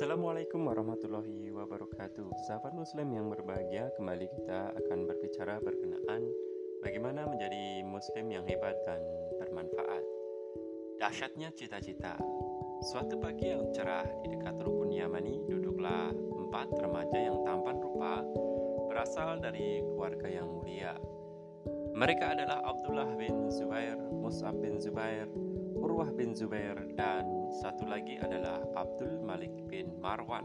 Assalamualaikum warahmatullahi wabarakatuh. Sahabat muslim yang berbahagia Kembali kita akan berbicara berkenaan Bagaimana menjadi muslim yang hebat dan bermanfaat. Dahsyatnya cita-cita. Suatu pagi yang cerah di dekat rukun Yamani Duduklah empat remaja yang tampan rupa Berasal dari keluarga yang mulia. Mereka adalah Abdullah bin Zubair Mus'ab bin Zubair Urwah bin Zubair dan satu lagi adalah Abdul Malik bin Marwan.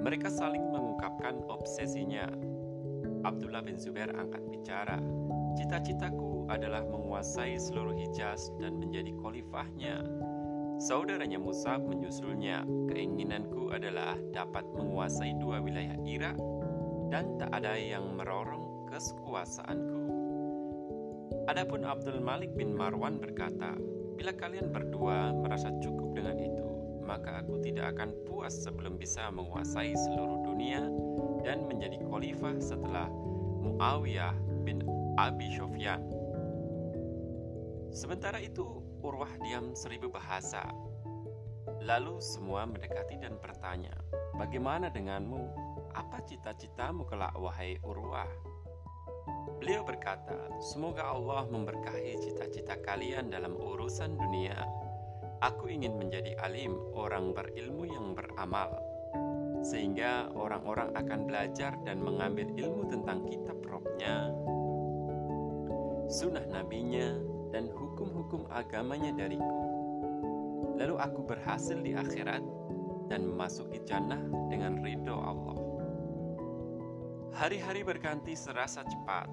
Mereka saling mengungkapkan obsesinya. Abdullah bin Zubair angkat bicara. Cita-citaku adalah menguasai seluruh Hijaz dan menjadi khalifahnya. Saudaranya Musab menyusulnya. Keinginanku adalah dapat menguasai dua wilayah Irak dan tak ada yang merorong kekuasaanku. Adapun Abdul Malik bin Marwan berkata, Bila kalian berdua merasa cukup dengan itu, maka aku tidak akan puas sebelum bisa menguasai seluruh dunia dan menjadi khalifah setelah Muawiyah bin Abi Sufyan. Sementara itu, Urwah diam seribu bahasa. Lalu semua mendekati dan bertanya, "Bagaimana denganmu? Apa cita-citamu kelak, wahai Urwah?" Beliau berkata, "Semoga Allah memberkahi cita-cita kalian dalam urusan dunia. Aku ingin menjadi alim, orang berilmu yang beramal, sehingga orang-orang akan belajar dan mengambil ilmu tentang kitab rohnya, sunnah nabinya, dan hukum-hukum agamanya dariku. Lalu aku berhasil di akhirat dan memasuki jannah dengan ridho Allah." Hari-hari berganti serasa cepat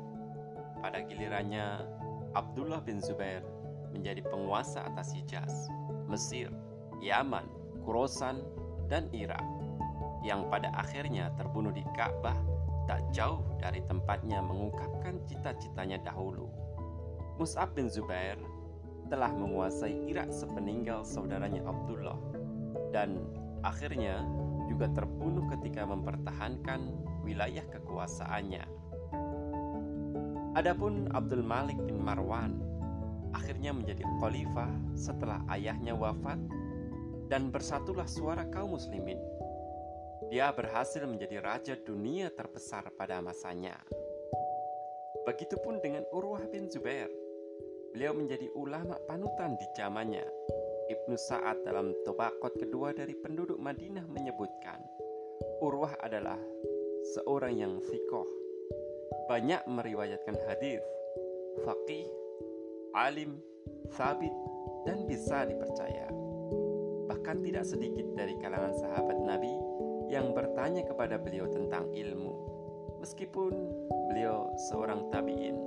pada gilirannya, Abdullah bin Zubair menjadi penguasa atas Hijaz, Mesir, Yaman, Kurosan, dan Irak, yang pada akhirnya terbunuh di Ka'bah tak jauh dari tempatnya mengungkapkan cita-citanya dahulu. Mus'ab bin Zubair telah menguasai Irak sepeninggal saudaranya Abdullah dan akhirnya juga terbunuh ketika mempertahankan wilayah kekuasaannya. Adapun Abdul Malik bin Marwan akhirnya menjadi khalifah setelah ayahnya wafat dan bersatulah suara kaum muslimin. Dia berhasil menjadi raja dunia terbesar pada masanya. Begitupun dengan Urwah bin Zubair. Beliau menjadi ulama panutan di zamannya. Ibnu Sa'ad dalam Tobakot kedua dari penduduk Madinah menyebutkan, Urwah adalah seorang yang fikoh banyak meriwayatkan hadis, faqih, alim, sabit, dan bisa dipercaya. Bahkan tidak sedikit dari kalangan sahabat Nabi yang bertanya kepada beliau tentang ilmu, meskipun beliau seorang tabi'in.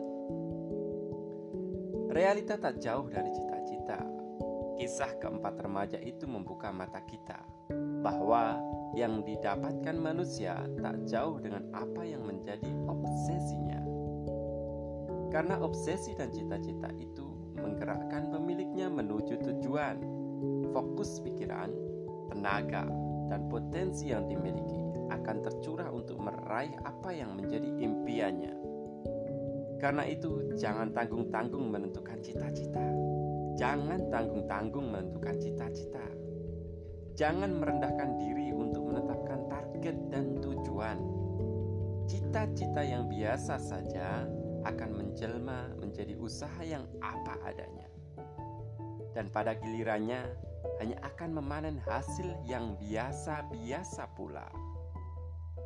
Realita tak jauh dari cita-cita. Kisah keempat remaja itu membuka mata kita bahwa yang didapatkan manusia tak jauh dengan apa yang menjadi obsesinya. Karena obsesi dan cita-cita itu menggerakkan pemiliknya menuju tujuan, fokus pikiran, tenaga, dan potensi yang dimiliki akan tercurah untuk meraih apa yang menjadi impiannya. Karena itu, jangan tanggung-tanggung menentukan cita-cita. Jangan tanggung-tanggung menentukan cita-cita. Jangan merendahkan diri target dan tujuan. Cita-cita yang biasa saja akan menjelma menjadi usaha yang apa adanya. Dan pada gilirannya hanya akan memanen hasil yang biasa-biasa pula.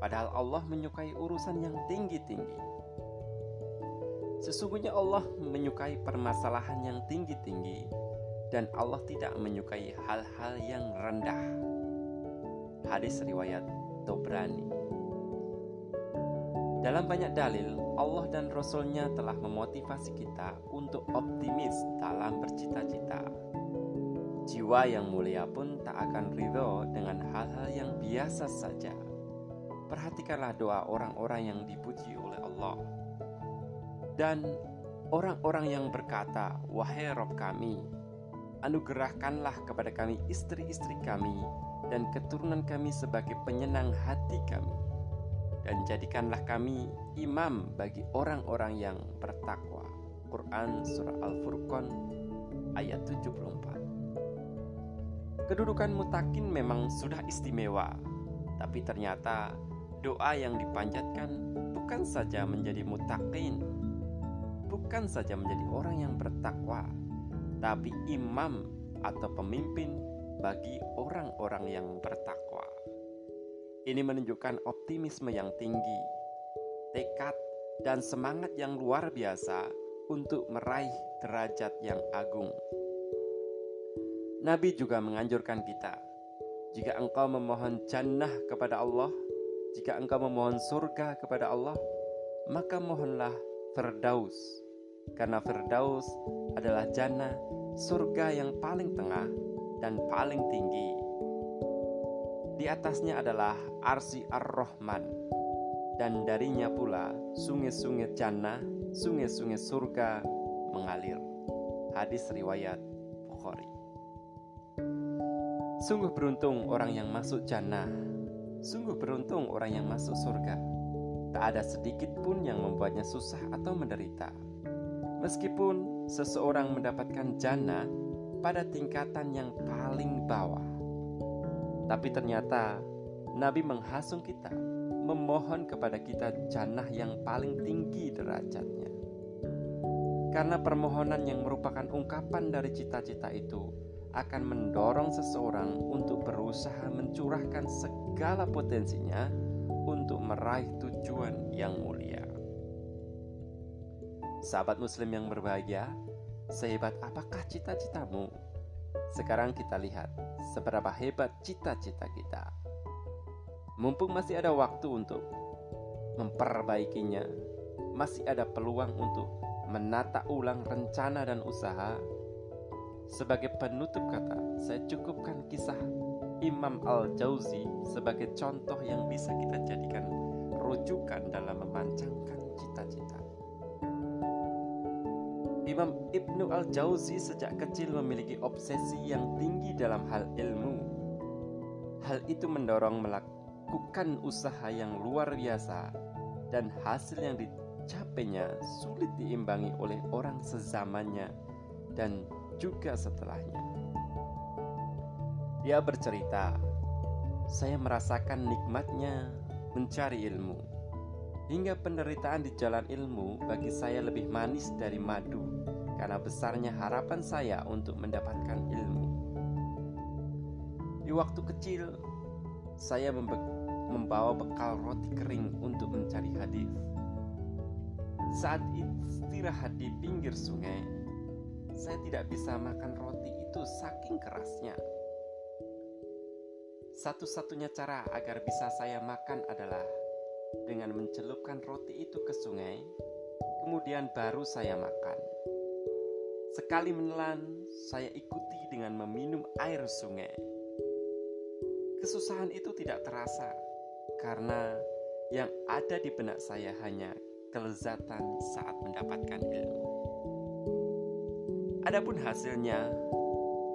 Padahal Allah menyukai urusan yang tinggi-tinggi. Sesungguhnya Allah menyukai permasalahan yang tinggi-tinggi dan Allah tidak menyukai hal-hal yang rendah. Hadis riwayat Tobrani. Dalam banyak dalil, Allah dan Rasulnya telah memotivasi kita untuk optimis dalam bercita-cita. Jiwa yang mulia pun tak akan ridho dengan hal-hal yang biasa saja. Perhatikanlah doa orang-orang yang dipuji oleh Allah. Dan orang-orang yang berkata, Wahai Rob kami, anugerahkanlah kepada kami istri-istri kami dan keturunan kami sebagai penyenang hati kami dan jadikanlah kami imam bagi orang-orang yang bertakwa. Quran Surah Al-Furqan ayat 74 Kedudukan mutakin memang sudah istimewa, tapi ternyata doa yang dipanjatkan bukan saja menjadi mutakin, bukan saja menjadi orang yang bertakwa, tapi imam atau pemimpin bagi orang-orang yang bertakwa. Ini menunjukkan optimisme yang tinggi, tekad, dan semangat yang luar biasa untuk meraih derajat yang agung. Nabi juga menganjurkan kita, jika engkau memohon jannah kepada Allah, jika engkau memohon surga kepada Allah, maka mohonlah Firdaus. Karena Firdaus adalah jannah, surga yang paling tengah dan paling tinggi. Di atasnya adalah Arsi Ar-Rahman, dan darinya pula sungai-sungai jannah, sungai-sungai surga mengalir. Hadis riwayat Bukhari. Sungguh beruntung orang yang masuk jannah. Sungguh beruntung orang yang masuk surga. Tak ada sedikit pun yang membuatnya susah atau menderita. Meskipun seseorang mendapatkan jannah pada tingkatan yang paling bawah. Tapi ternyata Nabi menghasung kita, memohon kepada kita jannah yang paling tinggi derajatnya. Karena permohonan yang merupakan ungkapan dari cita-cita itu akan mendorong seseorang untuk berusaha mencurahkan segala potensinya untuk meraih tujuan yang mulia. Sahabat Muslim yang berbahagia, sehebat apakah cita-citamu? Sekarang kita lihat seberapa hebat cita-cita kita. Mumpung masih ada waktu untuk memperbaikinya, masih ada peluang untuk menata ulang rencana dan usaha sebagai penutup kata, saya cukupkan kisah Imam Al-Jauzi sebagai contoh yang bisa kita jadikan rujukan dalam memancangkan cita-cita. Imam Ibnu Al-Jauzi sejak kecil memiliki obsesi yang tinggi dalam hal ilmu. Hal itu mendorong melakukan usaha yang luar biasa dan hasil yang dicapainya sulit diimbangi oleh orang sezamannya dan juga setelahnya. Dia bercerita, "Saya merasakan nikmatnya mencari ilmu, hingga penderitaan di jalan ilmu bagi saya lebih manis dari madu, karena besarnya harapan saya untuk mendapatkan ilmu." Di waktu kecil, saya membawa bekal roti kering untuk mencari hadis. Saat istirahat di pinggir sungai, saya tidak bisa makan roti itu saking kerasnya. Satu-satunya cara agar bisa saya makan adalah dengan mencelupkan roti itu ke sungai, kemudian baru saya makan. Sekali menelan, saya ikuti dengan meminum air sungai. Kesusahan itu tidak terasa karena yang ada di benak saya hanya kelezatan saat mendapatkan ilmu. Adapun hasilnya,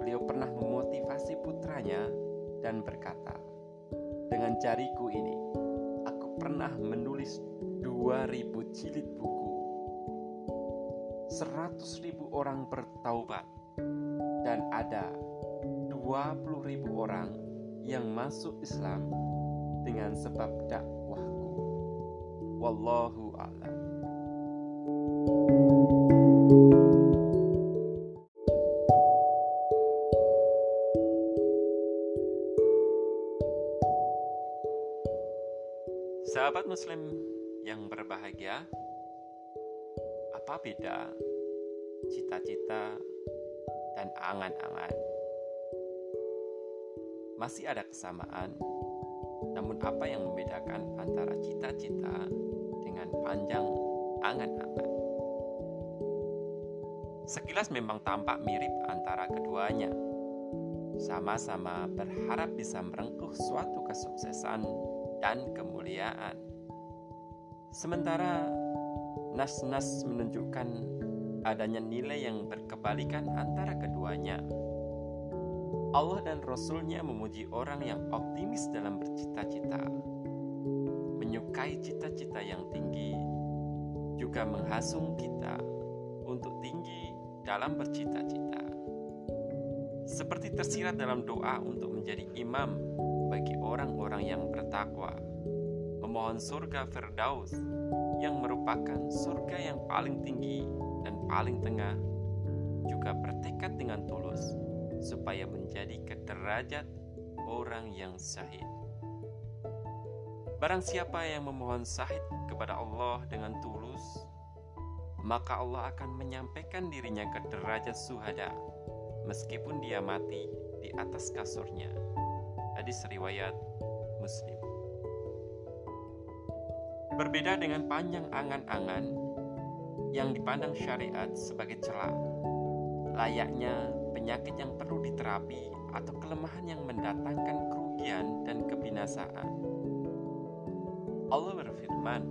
beliau pernah memotivasi putranya dan berkata, "Dengan jariku ini, pernah menulis 2000 jilid buku. 100 ribu orang bertaubat dan ada 20 ribu orang yang masuk Islam dengan sebab dakwahku. Wallahu Sahabat Muslim yang berbahagia, apa beda cita-cita dan angan-angan? Masih ada kesamaan, namun apa yang membedakan antara cita-cita dengan panjang angan-angan? Sekilas memang tampak mirip antara keduanya. Sama-sama berharap bisa merengkuh suatu kesuksesan dan kemuliaan. Sementara nas-nas menunjukkan adanya nilai yang berkebalikan antara keduanya. Allah dan Rasulnya memuji orang yang optimis dalam bercita-cita, menyukai cita-cita yang tinggi, juga menghasung kita untuk tinggi dalam bercita-cita. seperti tersirat dalam doa untuk menjadi imam bagi orang-orang yang bertakwa, memohon surga Firdaus yang merupakan surga yang paling tinggi dan paling tengah, juga bertekad dengan tulus supaya menjadi kederajat orang yang syahid. Barang siapa yang memohon syahid kepada Allah dengan tulus, maka Allah akan menyampaikan dirinya ke derajat suhada, meskipun dia mati di atas kasurnya. Hadis riwayat Muslim. Berbeda dengan panjang angan-angan yang dipandang syariat sebagai celah, layaknya penyakit yang perlu diterapi atau kelemahan yang mendatangkan kerugian dan kebinasaan Allah berfirman,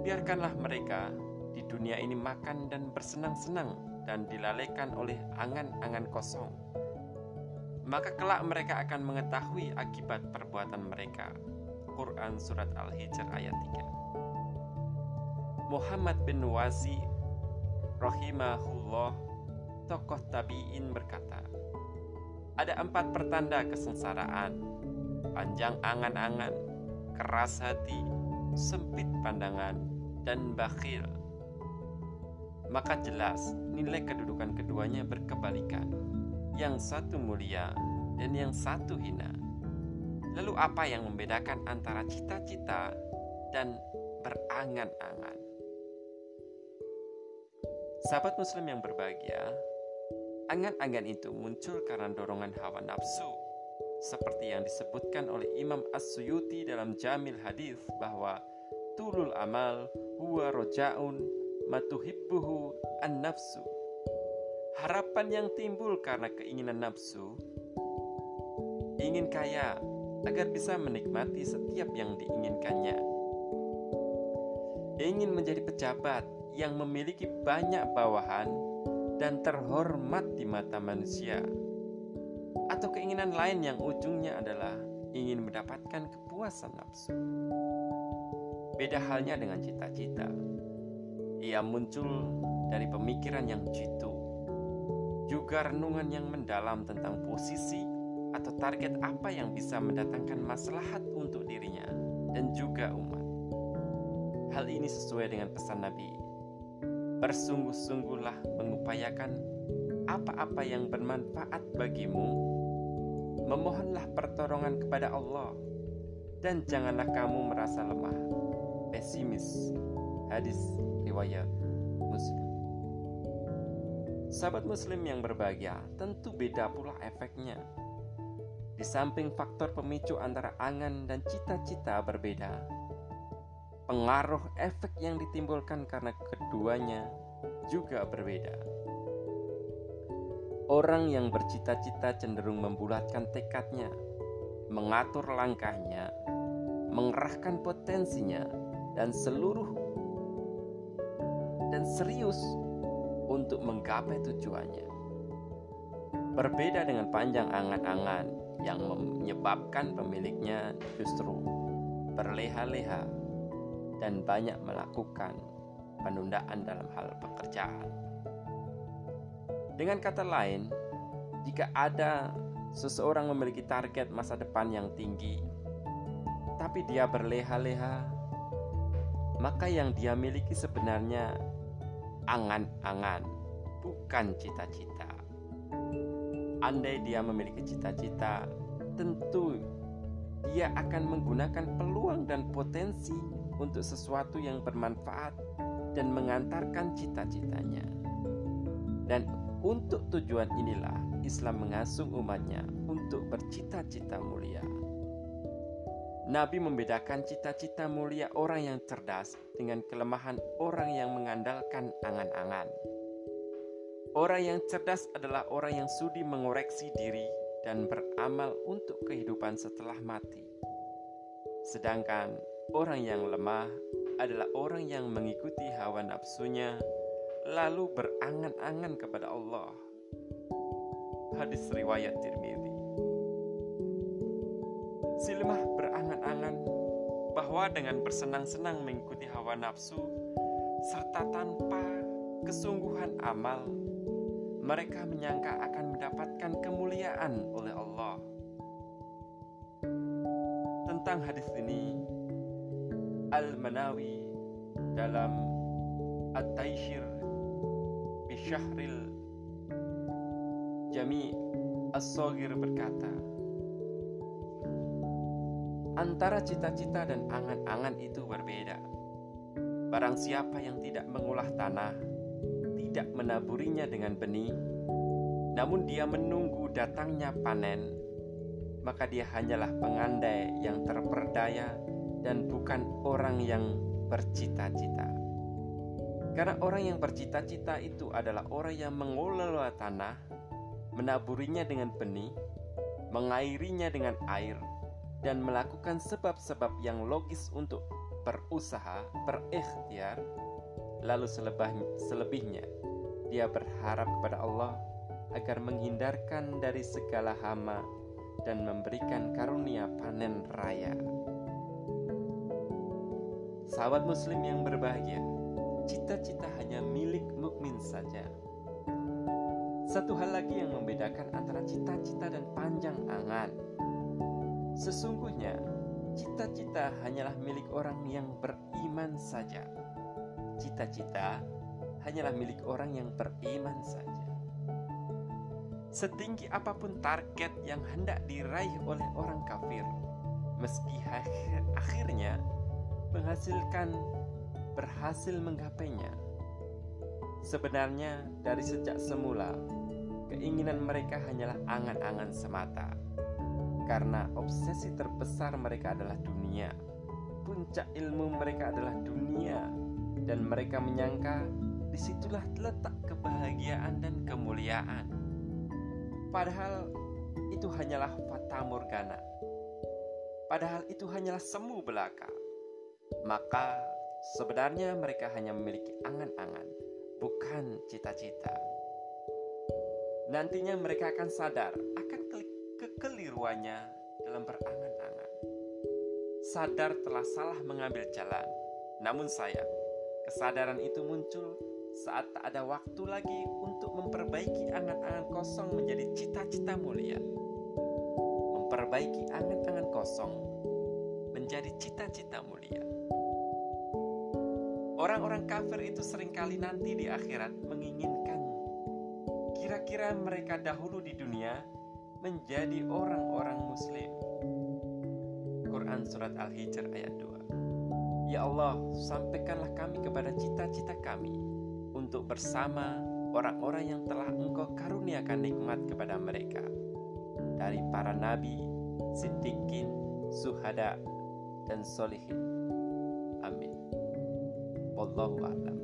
"Biarkanlah mereka di dunia ini makan dan bersenang-senang dan dilalaikan oleh angan-angan kosong. Maka kelak mereka akan mengetahui akibat perbuatan mereka." Quran Surat Al-Hijr ayat 3 Muhammad bin Wazi rahimahullah tokoh tabi'in berkata ada empat pertanda kesengsaraan panjang angan-angan keras hati, sempit pandangan, dan bakhil. Maka jelas nilai kedudukan keduanya berkebalikan. Yang satu mulia dan yang satu hina. Lalu apa yang membedakan antara cita-cita dan berangan-angan? Sahabat muslim yang berbahagia, angan-angan itu muncul karena dorongan hawa nafsu seperti yang disebutkan oleh Imam As-Suyuti dalam Jamil Hadis bahwa tulul amal huwa rojaun matuhibbuhu an-nafsu. Harapan yang timbul karena keinginan nafsu ingin kaya agar bisa menikmati setiap yang diinginkannya. Ingin menjadi pejabat yang memiliki banyak bawahan dan terhormat di mata manusia atau keinginan lain yang ujungnya adalah ingin mendapatkan kepuasan nafsu. Beda halnya dengan cita-cita. Ia muncul dari pemikiran yang jitu, juga renungan yang mendalam tentang posisi atau target apa yang bisa mendatangkan maslahat untuk dirinya dan juga umat. Hal ini sesuai dengan pesan Nabi. Bersungguh-sungguhlah mengupayakan apa-apa yang bermanfaat bagimu memohonlah pertolongan kepada Allah dan janganlah kamu merasa lemah, pesimis. Hadis riwayat Muslim. Sahabat Muslim yang berbahagia, tentu beda pula efeknya. Di samping faktor pemicu antara angan dan cita-cita berbeda, pengaruh efek yang ditimbulkan karena keduanya juga berbeda. Orang yang bercita-cita cenderung membulatkan tekadnya, mengatur langkahnya, mengerahkan potensinya, dan seluruh dan serius untuk menggapai tujuannya. Berbeda dengan panjang angan-angan yang menyebabkan pemiliknya justru berleha-leha dan banyak melakukan penundaan dalam hal pekerjaan. Dengan kata lain, jika ada seseorang memiliki target masa depan yang tinggi, tapi dia berleha-leha, maka yang dia miliki sebenarnya angan-angan, bukan cita-cita. Andai dia memiliki cita-cita, tentu dia akan menggunakan peluang dan potensi untuk sesuatu yang bermanfaat dan mengantarkan cita-citanya. Dan untuk tujuan inilah Islam mengasung umatnya untuk bercita-cita mulia. Nabi membedakan cita-cita mulia orang yang cerdas dengan kelemahan orang yang mengandalkan angan-angan. Orang yang cerdas adalah orang yang sudi mengoreksi diri dan beramal untuk kehidupan setelah mati. Sedangkan orang yang lemah adalah orang yang mengikuti hawa nafsunya lalu berangan-angan kepada Allah. Hadis riwayat Tirmidzi. Silmah berangan-angan bahwa dengan bersenang-senang mengikuti hawa nafsu serta tanpa kesungguhan amal, mereka menyangka akan mendapatkan kemuliaan oleh Allah. Tentang hadis ini, Al-Manawi dalam At-Taishir Bisyahril Jami As-Sogir berkata, Antara cita-cita dan angan-angan itu berbeda. Barang siapa yang tidak mengolah tanah, tidak menaburinya dengan benih, namun dia menunggu datangnya panen, maka dia hanyalah pengandai yang terperdaya dan bukan orang yang bercita-cita. Karena orang yang bercita-cita itu adalah orang yang mengelola tanah, menaburinya dengan benih, mengairinya dengan air, dan melakukan sebab-sebab yang logis untuk berusaha, berikhtiar, lalu selebihnya dia berharap kepada Allah agar menghindarkan dari segala hama dan memberikan karunia panen raya. Sahabat muslim yang berbahagia, cita-cita hanya milik mukmin saja. Satu hal lagi yang membedakan antara cita-cita dan panjang angan Sesungguhnya, cita-cita hanyalah milik orang yang beriman saja. Cita-cita hanyalah milik orang yang beriman saja. Setinggi apa pun target yang hendak diraih oleh orang kafir, meski akhirnya menghasilkan berhasil menggapainya. Sebenarnya, dari sejak semula, keinginan mereka hanyalah angan-angan semata karena obsesi terbesar mereka adalah dunia. Puncak ilmu mereka adalah dunia, dan mereka menyangka di situlah terletak kebahagiaan dan kemuliaan. Padahal itu hanyalah fata morgana. Padahal itu hanyalah semu belaka. Maka sebenarnya mereka hanya memiliki angan-angan, bukan cita-cita. Nantinya mereka akan sadar akan kekeliruannya dalam berangan-angan. Sadar telah salah mengambil jalan, namun sayang, kesadaran itu muncul saat tak ada waktu lagi untuk memperbaiki angan-angan kosong menjadi cita-cita mulia. Memperbaiki angan-angan kosong menjadi cita-cita mulia. Orang-orang kafir itu sering kali nanti di akhirat menginginkan kira-kira mereka dahulu di dunia menjadi orang-orang muslim. Quran Surat Al-Hijr ayat 2 Ya Allah, sampaikanlah kami kepada cita-cita kami untuk bersama orang-orang yang telah engkau karuniakan nikmat kepada mereka dari para nabi, siddiqin, suhada, dan solihin. Amin. Wallahu a'lam.